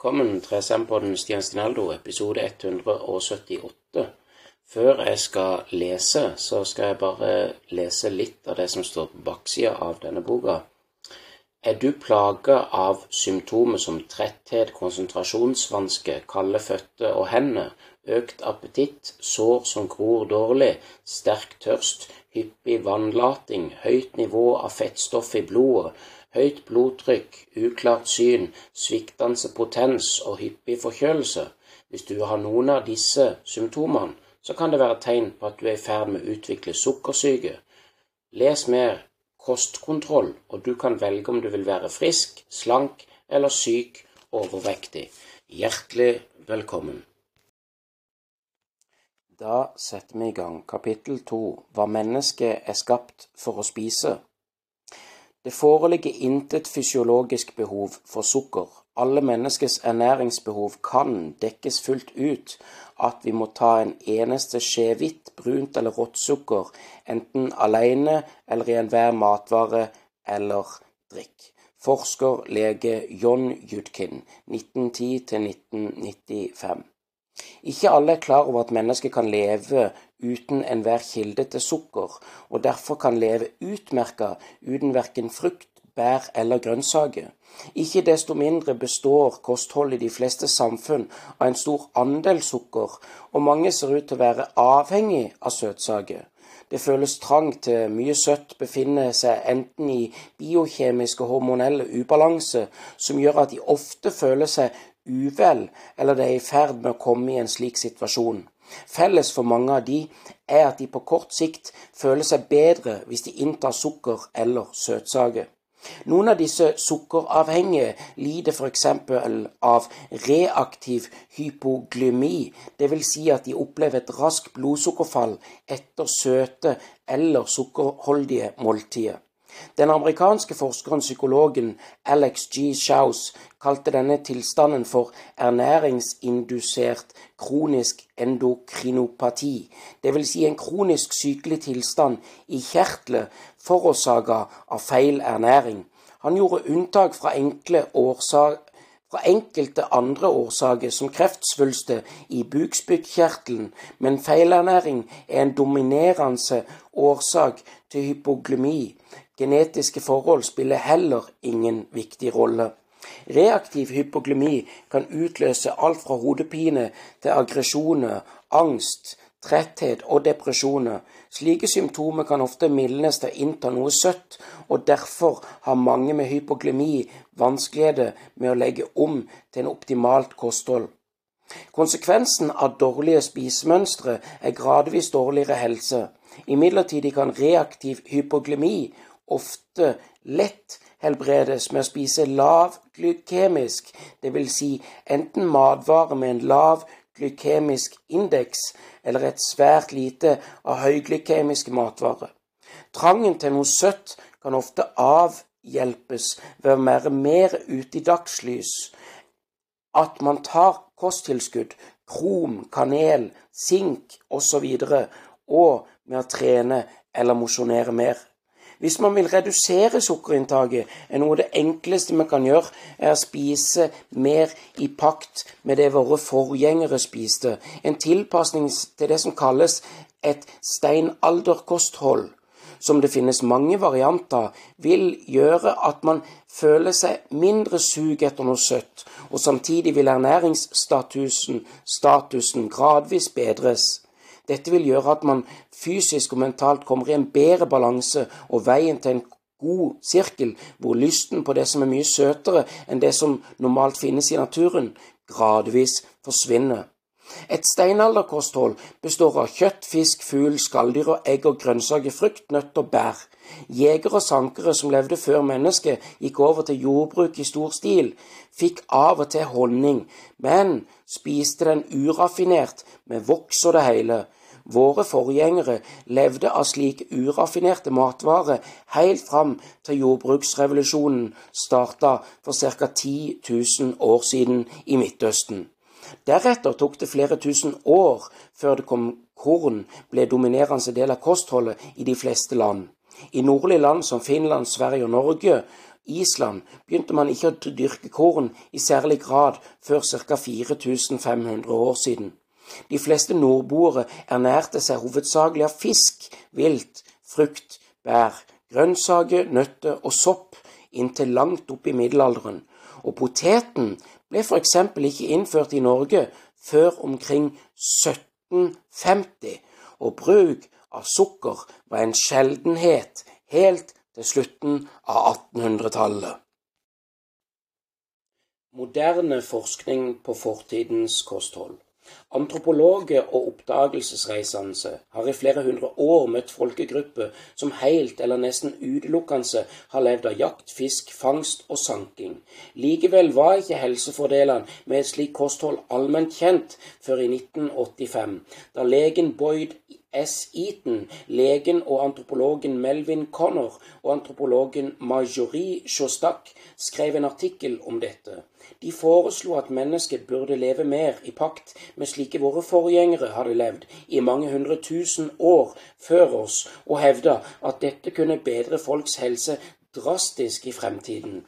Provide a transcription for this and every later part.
Velkommen til SM-podden Stian Stinaldo, episode 178. Før jeg skal lese, så skal jeg bare lese litt av det som står på baksida av denne boka. Er du plaga av symptomer som tretthet, konsentrasjonsvanske, kalde føtter og hender, økt appetitt, sår som gror dårlig, sterk tørst, hyppig vannlating, høyt nivå av fettstoff i blodet, høyt blodtrykk, uklart syn, sviktende potens og hyppig forkjølelse. Hvis du har noen av disse symptomene, så kan det være tegn på at du er i ferd med å utvikle sukkersyke. Les mer kostkontroll, og du kan velge om du vil være frisk, slank eller syk overvektig. Hjertelig velkommen. Da setter vi i gang. Kapittel to Hva mennesket er skapt for å spise. Det foreligger intet fysiologisk behov for sukker. Alle menneskets ernæringsbehov kan dekkes fullt ut at vi må ta en eneste skje hvitt, brunt eller rått sukker, enten alene eller i enhver matvare eller drikk. Forsker lege John Judkin, 1910-1995. Ikke alle er klar over at mennesket kan leve uten enhver kilde til sukker, og derfor kan leve utmerka uten verken frukt, bær eller grønnsaker. Ikke desto mindre består kostholdet i de fleste samfunn av en stor andel sukker, og mange ser ut til å være avhengig av søtsaker. Det føles trang til mye søtt befinner seg enten i biokjemiske og hormonell ubalanse, som gjør at de ofte føler seg uvel, eller de er i ferd med å komme i en slik situasjon. Felles for mange av de er at de på kort sikt føler seg bedre hvis de inntar sukker eller søtsaker. Noen av disse sukkeravhengige lider f.eks. av reaktiv hypoglymi, dvs. Si at de opplever et raskt blodsukkerfall etter søte eller sukkerholdige måltider. Den amerikanske forskeren psykologen Alex G. Shouse kalte denne tilstanden for ernæringsindusert kronisk endokrinopati, dvs. Si en kronisk sykelig tilstand i kjertler forårsaka av feil ernæring. Han gjorde unntak fra fra enkelte andre årsaker, som kreftsvulster i bukspyttkjertelen, men feilernæring er en dominerende årsak til hypoglemi. Genetiske forhold spiller heller ingen viktig rolle. Reaktiv hypoglemi kan utløse alt fra hodepine til aggresjoner, angst, tretthet og depresjoner. Slike symptomer kan ofte mildnes til å innta noe søtt, og derfor har mange med hypoglemi vanskeligheter med å legge om til en optimalt kosthold. Konsekvensen av dårlige spisemønstre er gradvis dårligere helse. Imidlertid kan reaktiv hypoglemi ofte lett helbredes med å spise lav glykemisk, dvs. Si enten matvare med en lav glykemisk indeks eller et svært lite av høyglykemiske matvarer. Trangen til noe søtt kan ofte avhjelpes ved å være mer ute i dagslys. At man tar kosttilskudd, krom, kanel, sink osv. Og, og med å trene eller mosjonere mer. Hvis man vil redusere sukkerinntaket, er noe av det enkleste vi kan gjøre, er å spise mer i pakt med det våre forgjengere spiste. En tilpasning til det som kalles et steinalderkosthold, som det finnes mange varianter, vil gjøre at man føler seg mindre sug etter noe søtt, og samtidig vil ernæringsstatusen statusen gradvis bedres. Dette vil gjøre at man fysisk og mentalt kommer i en bedre balanse og veien til en god sirkel, hvor lysten på det som er mye søtere enn det som normalt finnes i naturen, gradvis forsvinner. Et steinalderkosthold består av kjøtt, fisk, fugl, skalldyr og egg og grønnsaker, frukt, nøtt og bær. Jegere og sankere som levde før mennesket gikk over til jordbruk i stor stil, fikk av og til honning, men spiste den uraffinert med voks og det hele. Våre forgjengere levde av slike uraffinerte matvarer helt fram til jordbruksrevolusjonen starta for ca. 10 000 år siden i Midtøsten. Deretter tok det flere tusen år før det kom korn ble dominerende del av kostholdet i de fleste land. I nordlige land som Finland, Sverige og Norge Island begynte man ikke å dyrke korn i særlig grad før ca. 4500 år siden. De fleste nordboere ernærte seg hovedsakelig av fisk, vilt, frukt, bær, grønnsaker, nøtter og sopp inntil langt opp i middelalderen, og poteten ble f.eks. ikke innført i Norge før omkring 1750, og bruk av sukker var en sjeldenhet helt til slutten av 1800-tallet. Moderne forskning på fortidens kosthold. Antropologer og oppdagelsesreisende har i flere hundre år møtt folkegrupper som helt eller nesten utelukkende har levd av jakt, fisk, fangst og sanking. Likevel var ikke helsefordelene med et slikt kosthold allment kjent før i 1985, da legen Boyd S. Eaton, legen og antropologen Melvin Connor og antropologen Marjorie Sjostak skrev en artikkel om dette. De foreslo at mennesket burde leve mer i pakt med slike våre forgjengere hadde levd i mange hundre tusen år før oss, og hevda at dette kunne bedre folks helse drastisk i fremtiden.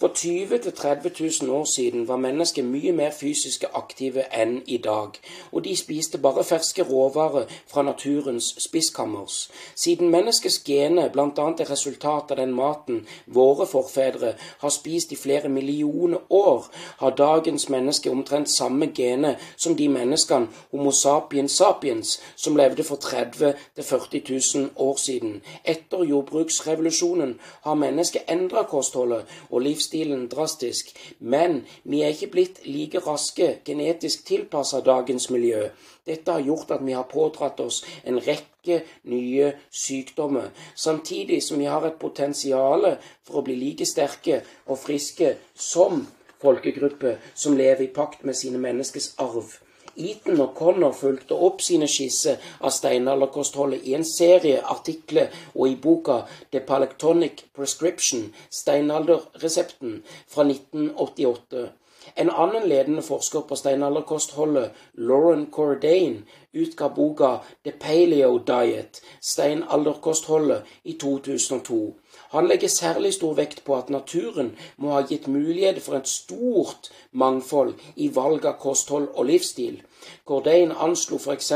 For 20 000-30 000 år siden var mennesker mye mer fysisk aktive enn i dag, og de spiste bare ferske råvarer fra naturens spisskammers. Siden menneskets gener bl.a. er resultat av den maten våre forfedre har spist i flere millioner år, har dagens menneske omtrent samme gener som de menneskene Homo sapiens sapiens som levde for 30 000-40 000 år siden. Etter jordbruksrevolusjonen har mennesket endra kostholdet og livsstilen livsstilen drastisk, men vi er ikke blitt like raske genetisk tilpassa dagens miljø. Dette har gjort at vi har pådratt oss en rekke nye sykdommer, samtidig som vi har et potensial for å bli like sterke og friske som folkegrupper som lever i pakt med sine menneskes arv. Eaton og Connor fulgte opp sine skisser av steinalderkostholdet i en serie artikler og i boka The Palectonic Prescription, steinalderresepten, fra 1988. En annen ledende forsker på steinalderkostholdet, Lauren Cordain, utga boka The Paleo Diet, steinalderkostholdet, i 2002. Han legger særlig stor vekt på at naturen må ha gitt mulighet for et stort mangfold i valg av kosthold og livsstil. Cordain anslo f.eks.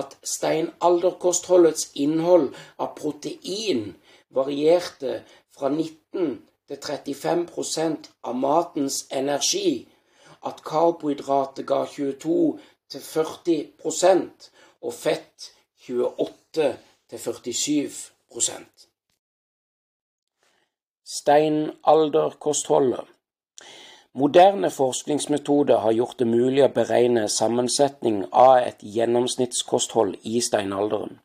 at steinalderkostholdets innhold av protein varierte fra 19 til 35% av matens energi, at karbohydrater ga 22 til 40% og fett 28 til 47 Steinalderkostholdet. Moderne forskningsmetoder har gjort det mulig å beregne sammensetning av et gjennomsnittskosthold i steinalderen.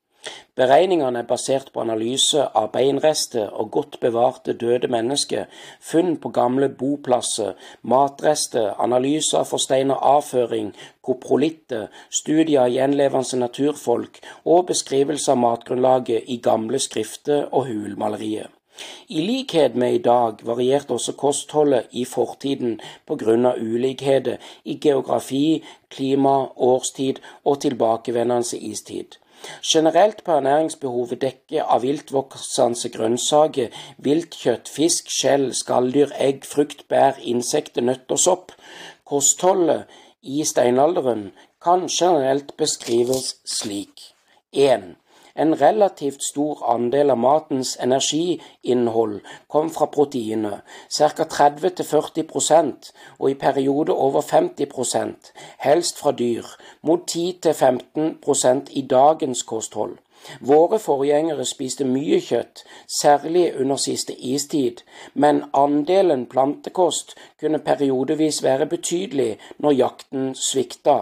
Beregningene er basert på analyse av beinrester og godt bevarte døde mennesker, funn på gamle boplasser, matrester, analyser av forsteina avføring, koprolitter, studier av gjenlevende naturfolk og beskrivelse av matgrunnlaget i gamle skrifter og hulmalerier. I likhet med i dag varierte også kostholdet i fortiden av ulikheter i geografi, klima, årstid og tilbakevendende istid. Generelt på ernæringsbehovet dekket av viltvoksende grønnsaker, viltkjøtt, fisk, skjell, skalldyr, egg, frukt, bær, insekter, nøtter, sopp. Kostholdet i steinalderen kan generelt beskrives slik. 1. En relativt stor andel av matens energiinnhold kom fra proteinet, ca. 30-40% og i perioder over 50% helst fra dyr, mot 10-15% i dagens kosthold. Våre forgjengere spiste mye kjøtt, særlig under siste istid, men andelen plantekost kunne periodevis være betydelig når jakten svikta.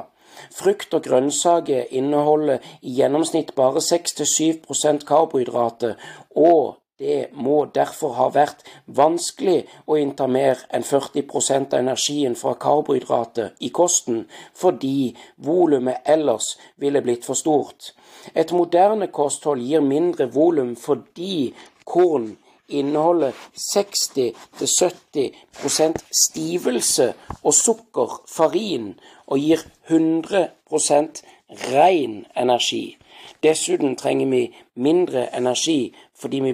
Frukt og grønnsaker inneholder i gjennomsnitt bare 6-7% karbohydrater, og det må derfor ha vært vanskelig å innta mer enn 40 av energien fra karbohydrater i kosten, fordi volumet ellers ville blitt for stort. Et moderne kosthold gir mindre volum fordi korn inneholder 60-70% stivelse og sukker, farin, og gir 100% ren energi. Dessuten trenger vi mindre energi fordi vi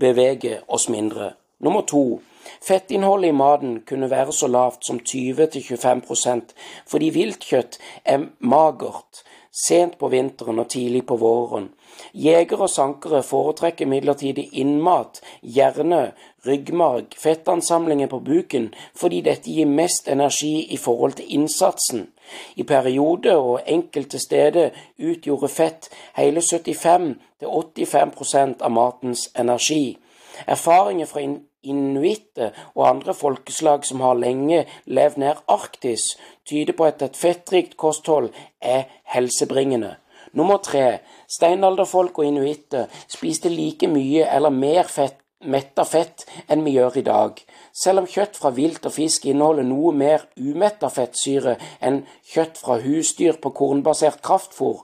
beveger oss mindre. Nummer to Fettinnholdet i maten kunne være så lavt som 20-25% fordi viltkjøtt er magert sent på vinteren og tidlig på våren. Jegere og sankere foretrekker imidlertid innmat, hjerne, ryggmarg, fettansamlinger på buken, fordi dette gir mest energi i forhold til innsatsen. I perioder og enkelte steder utgjorde fett hele 75-85% av matens energi. Erfaringer fra inuitter og andre folkeslag som har lenge levd nær Arktis, tyder på at et fettrikt kosthold er helsebringende. Nummer tre. Steinalderfolk og inuitter spiste like mye eller mer fett, metta fett enn vi gjør i dag. Selv om kjøtt fra vilt og fisk inneholder noe mer umetta fettsyre enn kjøtt fra husdyr på kornbasert kraftfôr,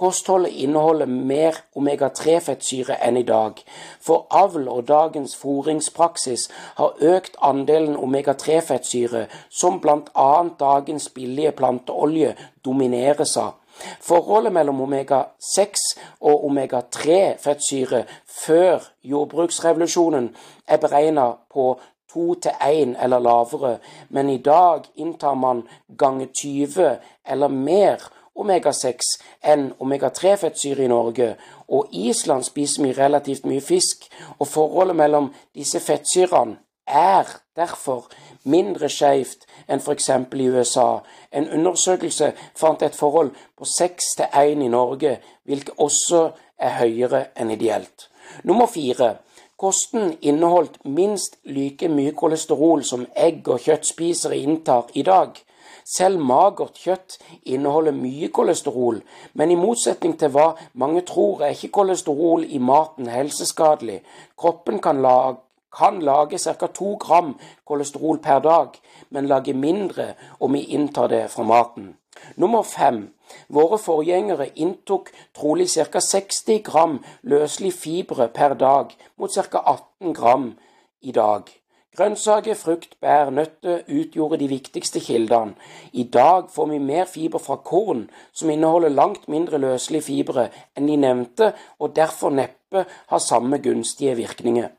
Kostholdet inneholder mer omega-3-fettsyre enn i dag. For avl og dagens fôringspraksis har økt andelen omega-3-fettsyre, som bl.a. dagens billige planteolje domineres av. Forholdet mellom omega-6 og omega-3-fettsyre før jordbruksrevolusjonen er beregna på to til én eller lavere, men i dag inntar man gange 20 eller mer omega-6 enn omega-3-fettsyre i Norge, og Island spiser vi relativt mye fisk, og forholdet mellom disse fettsyrene er derfor mindre skjevt enn f.eks. i USA. En undersøkelse fant et forhold på 6 til 1 i Norge, hvilket også er høyere enn ideelt. Nummer fire. Kosten inneholdt minst like mye kolesterol som egg- og kjøttspisere inntar i dag. Selv magert kjøtt inneholder mye kolesterol, men i motsetning til hva mange tror, er ikke kolesterol i maten helseskadelig. Kroppen kan lage, kan lage ca. 2 gram kolesterol per dag, men lage mindre om vi inntar det fra maten. Nummer fem. Våre forgjengere inntok trolig ca. 60 gram løselig fibre per dag, mot ca. 18 gram i dag. Grønnsaker, frukt, bær, nøtter utgjorde de viktigste kildene. I dag får vi mer fiber fra korn, som inneholder langt mindre løselige fibre enn de nevnte, og derfor neppe har samme gunstige virkninger.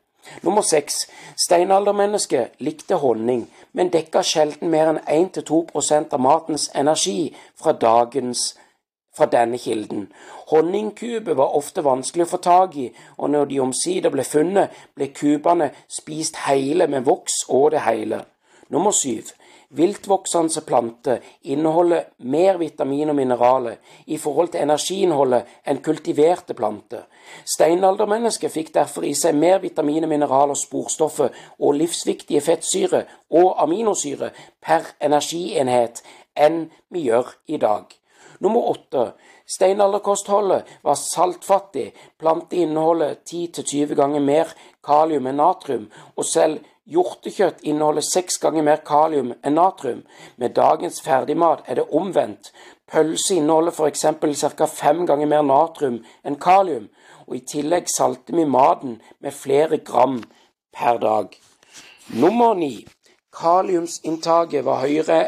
Nummer seks. Steinaldermennesket likte honning, men dekka sjelden mer enn 1-2% av matens energi fra dagens fra denne kilden. Honningkuber var ofte vanskelig å få tak i, og når de omsider ble funnet, ble kubene spist hele med voks og det hele. Nummer syv. Viltvoksende planter inneholder mer vitamin og mineraler i forhold til energiinnholdet enn kultiverte planter. Steinaldermennesket fikk derfor i seg mer vitamin, mineraler, sporstoffer og livsviktige fettsyre og aminosyre per energienhet enn vi gjør i dag. Nummer åtte. Steinalderkostholdet var saltfattig. Planteinnholdet 10-20 ganger mer kalium enn natrium, og selv hjortekjøtt inneholder seks ganger mer kalium enn natrium. Med dagens ferdigmat er det omvendt. Pølse inneholder f.eks. ca. fem ganger mer natrium enn kalium, og i tillegg salter vi maten med flere gram per dag. Nummer ni. Kaliumsinntaket var høyere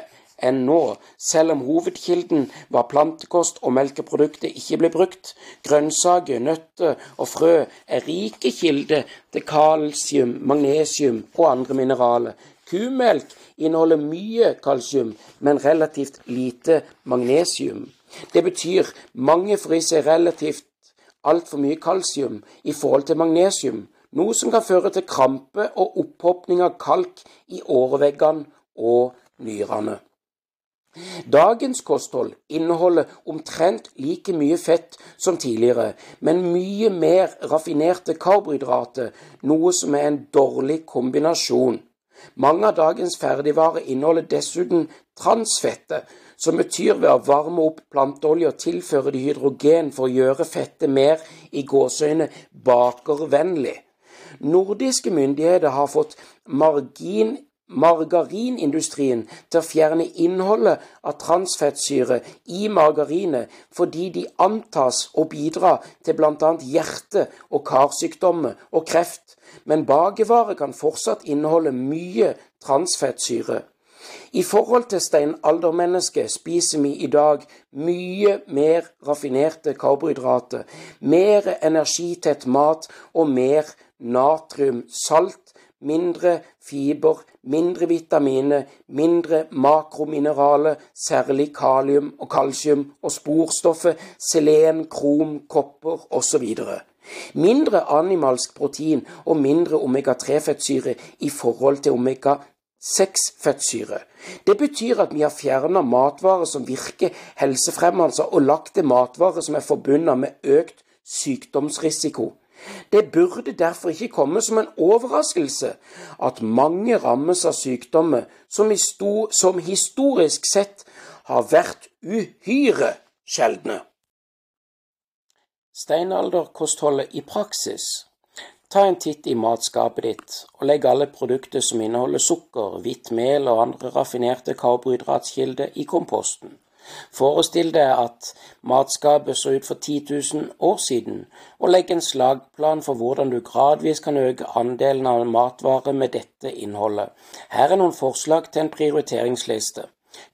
enn nå, selv om hovedkilden var plantekost og melkeprodukter ikke ble brukt. Grønnsaker, nøtter og frø er rike kilder til kalsium, magnesium og andre mineraler. Kumelk inneholder mye kalsium, men relativt lite magnesium. Det betyr mange får i seg relativt altfor mye kalsium i forhold til magnesium, noe som kan føre til krampe og opphopning av kalk i åreveggene og nyrene. Dagens kosthold inneholder omtrent like mye fett som tidligere, men mye mer raffinerte karbohydrater, noe som er en dårlig kombinasjon. Mange av dagens ferdigvarer inneholder dessuten transfette, som betyr ved å varme opp planteolje og tilføre det hydrogen for å gjøre fettet mer i gåseøyne bakervennlig. Nordiske myndigheter har fått margin margarinindustrien til å fjerne innholdet av transfettsyre i margarinet fordi de antas å bidra til bl.a. hjerte- og karsykdommer og kreft, men bakervarer kan fortsatt inneholde mye transfettsyre. I forhold til steinaldermennesket spiser vi i dag mye mer raffinerte karbohydrater, mer energitett mat og mer natrium, salt, mindre fiber, mindre vitaminer, mindre makromineraler, særlig kalium og kalsium, og sporstoffet selen, krom, kopper osv. Mindre animalsk protein og mindre omega-3-fettsyre i forhold til omega-6-fettsyre. Det betyr at vi har fjerna matvarer som virker helsefremmende, og lagt til matvarer som er forbundet med økt sykdomsrisiko. Det burde derfor ikke komme som en overraskelse at mange rammes av sykdommer som, som historisk sett har vært uhyre sjeldne. Steinalderkostholdet i praksis. Ta en titt i matskapet ditt, og legg alle produkter som inneholder sukker, hvitt mel og andre raffinerte karbohydratkilder i komposten. Forestill deg at matskapet så ut for 10 000 år siden, og legg en slagplan for hvordan du gradvis kan øke andelen av matvarer med dette innholdet. Her er noen forslag til en prioriteringsliste.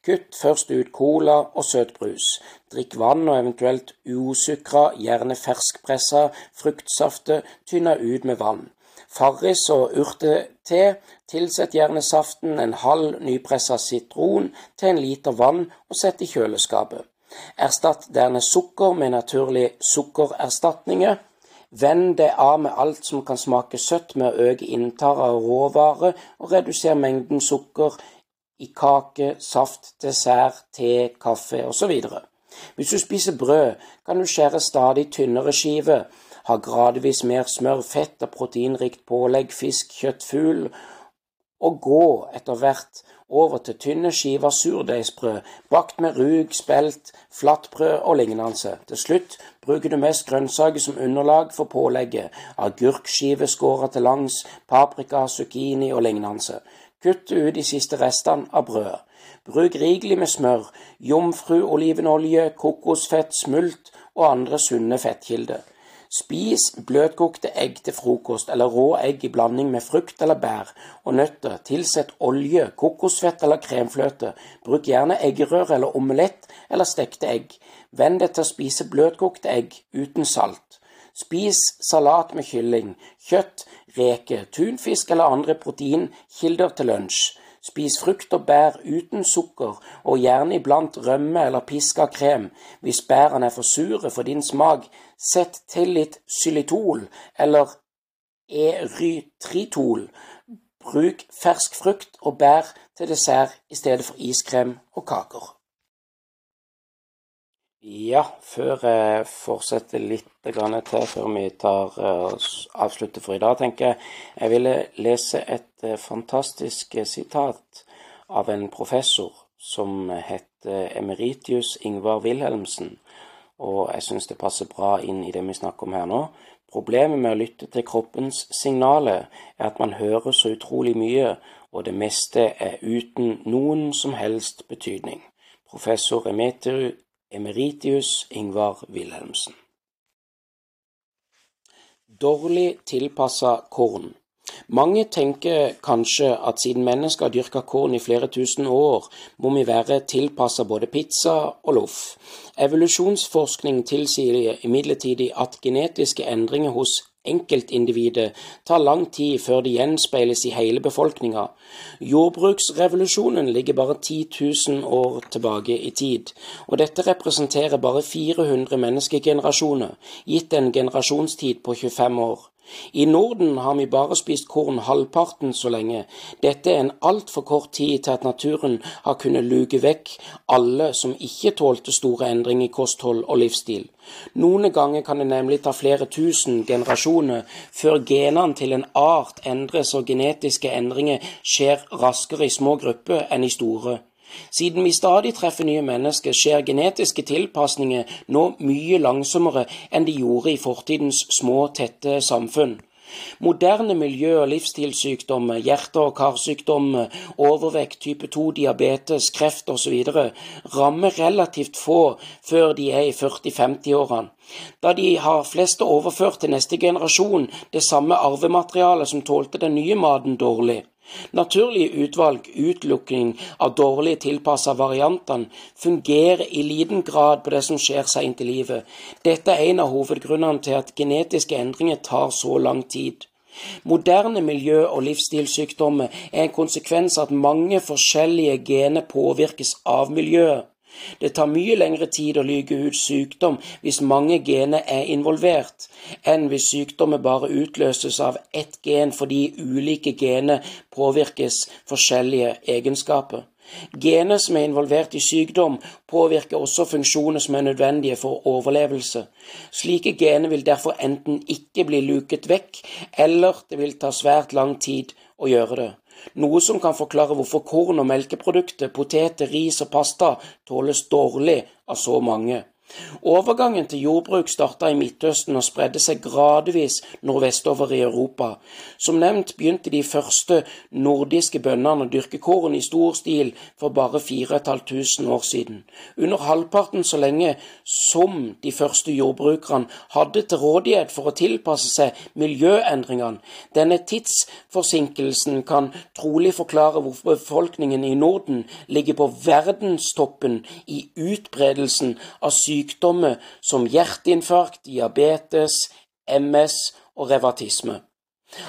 Kutt først ut cola og søtbrus. Drikk vann og eventuelt uosukra, gjerne ferskpressa fruktsafter tynna ut med vann. Farris og urtete, tilsett gjerne saften en halv nypressa sitron til en liter vann og sett i kjøleskapet. Erstatt dernest sukker med naturlige sukkererstatninger. Vend det av med alt som kan smake søtt med å øke inntaket av råvarer, og redusere mengden sukker i kake, saft, dessert, te, kaffe osv. Hvis du spiser brød, kan du skjære stadig tynnere skiver har gradvis mer smør, fett og proteinrikt pålegg, fisk, kjøtt, fugl, og gå etter hvert over til tynne skiver surdeigsbrød, bakt med rug, spelt, flatbrød og lignende. Til slutt bruker du mest grønnsaker som underlag for pålegget, agurkskiver skåret til langs, paprika, zucchini og lignende. Kutt ut de siste restene av brødet. Bruk rikelig med smør, jomfruolivenolje, kokosfett, smult og andre sunne fettkilder. Spis bløtkokte egg til frokost eller rå egg i blanding med frukt eller bær og nøtter. Tilsett olje, kokosfett eller kremfløte. Bruk gjerne eggerøre eller omelett eller stekte egg. Venn deg til å spise bløtkokte egg uten salt. Spis salat med kylling, kjøtt, reker, tunfisk eller andre proteinkilder til lunsj. Spis frukt og bær uten sukker, og gjerne iblant rømme eller piska krem. Hvis bærene er for sure for din smak, sett til litt xylitol eller erytritol. Bruk fersk frukt og bær til dessert i stedet for iskrem og kaker. Ja, før jeg fortsetter litt til før vi tar uh, avslutter for i dag, tenker jeg jeg ville lese et uh, fantastisk uh, sitat av en professor som heter Emeritius Ingvar Wilhelmsen. Og jeg syns det passer bra inn i det vi snakker om her nå. Problemet med å lytte til kroppens signaler er at man hører så utrolig mye, og det meste er uten noen som helst betydning. Professor Emeter Emeritius Ingvar Wilhelmsen. Dårlig tilpassa korn. Mange tenker kanskje at siden mennesker har dyrka korn i flere tusen år, må vi være tilpassa både pizza og loff. Evolusjonsforskning tilsier imidlertid at genetiske endringer hos enkeltindividet tar lang tid før det gjenspeiles i hele befolkninga. Jordbruksrevolusjonen ligger bare 10 000 år tilbake i tid, og dette representerer bare 400 menneskegenerasjoner, gitt en generasjonstid på 25 år. I Norden har vi bare spist korn halvparten så lenge. Dette er en altfor kort tid til at naturen har kunnet luke vekk alle som ikke tålte store endringer i kosthold og livsstil. Noen ganger kan det nemlig ta flere tusen generasjoner før genene til en art endres og genetiske endringer skjer raskere i små grupper enn i store. Siden vi stadig treffer nye mennesker, skjer genetiske tilpasninger nå mye langsommere enn de gjorde i fortidens små, tette samfunn. Moderne miljø- og livsstilssykdommer, hjerte- og karsykdommer, overvekt, type 2, diabetes, kreft osv. rammer relativt få før de er i 40-50-årene, da de har fleste overført til neste generasjon det samme arvematerialet som tålte den nye maten dårlig. Naturlig utvalg, utelukking av dårlig tilpassa variantene, fungerer i liten grad på det som skjer seint i livet. Dette er en av hovedgrunnene til at genetiske endringer tar så lang tid. Moderne miljø- og livsstilssykdommer er en konsekvens av at mange forskjellige gener påvirkes av miljøet. Det tar mye lengre tid å lyge ut sykdom hvis mange gener er involvert, enn hvis sykdommen bare utløses av ett gen fordi ulike gener påvirkes forskjellige egenskaper. Gener som er involvert i sykdom, påvirker også funksjoner som er nødvendige for overlevelse. Slike gener vil derfor enten ikke bli luket vekk, eller det vil ta svært lang tid å gjøre det. Noe som kan forklare hvorfor korn og melkeprodukter, poteter, ris og pasta tåles dårlig av så mange. Overgangen til jordbruk starta i Midtøsten og spredde seg gradvis nordvestover i Europa. Som nevnt begynte de første nordiske bøndene å dyrke korn i stor stil for bare 4500 år siden. Under halvparten så lenge som de første jordbrukerne hadde til rådighet for å tilpasse seg miljøendringene. Denne tidsforsinkelsen kan trolig forklare hvorfor befolkningen i Norden ligger på verdenstoppen i utbredelsen av sykdom sykdommer som hjerteinfarkt, diabetes, MS og revatisme.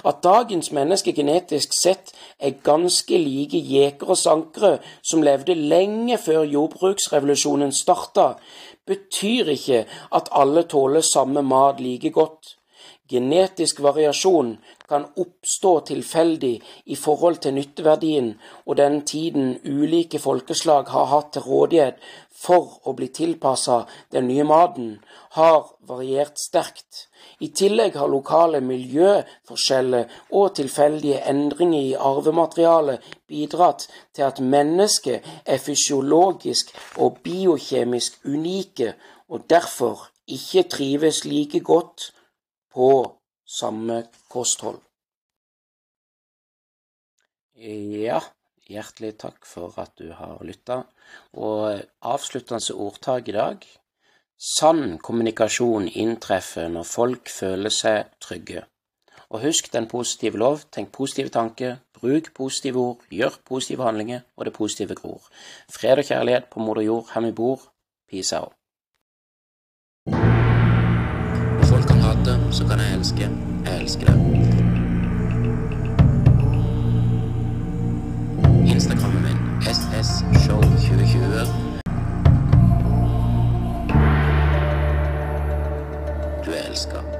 At dagens mennesker genetisk sett er ganske like jekere og sankere som levde lenge før jordbruksrevolusjonen starta, betyr ikke at alle tåler samme mat like godt. Genetisk variasjon kan oppstå tilfeldig i forhold til nytteverdien og den tiden ulike folkeslag har hatt til rådighet for å bli tilpassa den nye maten, har variert sterkt. I tillegg har lokale miljøforskjeller og tilfeldige endringer i arvematerialet bidratt til at mennesket er fysiologisk og biokjemisk unike, og derfor ikke trives like godt på samme kosthold. Ja, hjertelig takk for at du har lytta. Og avsluttende ordtak i dag Sann kommunikasjon inntreffer når folk føler seg trygge. Og husk den positive lov, tenk positive tanker, bruk positive ord, gjør positive handlinger, og det positive gror. Fred og kjærlighet på moder jord, her vi bor. Peace out. Folk så kan jeg elske. Jeg elsker det. Instagrammen min ssshow2020. Du er elska.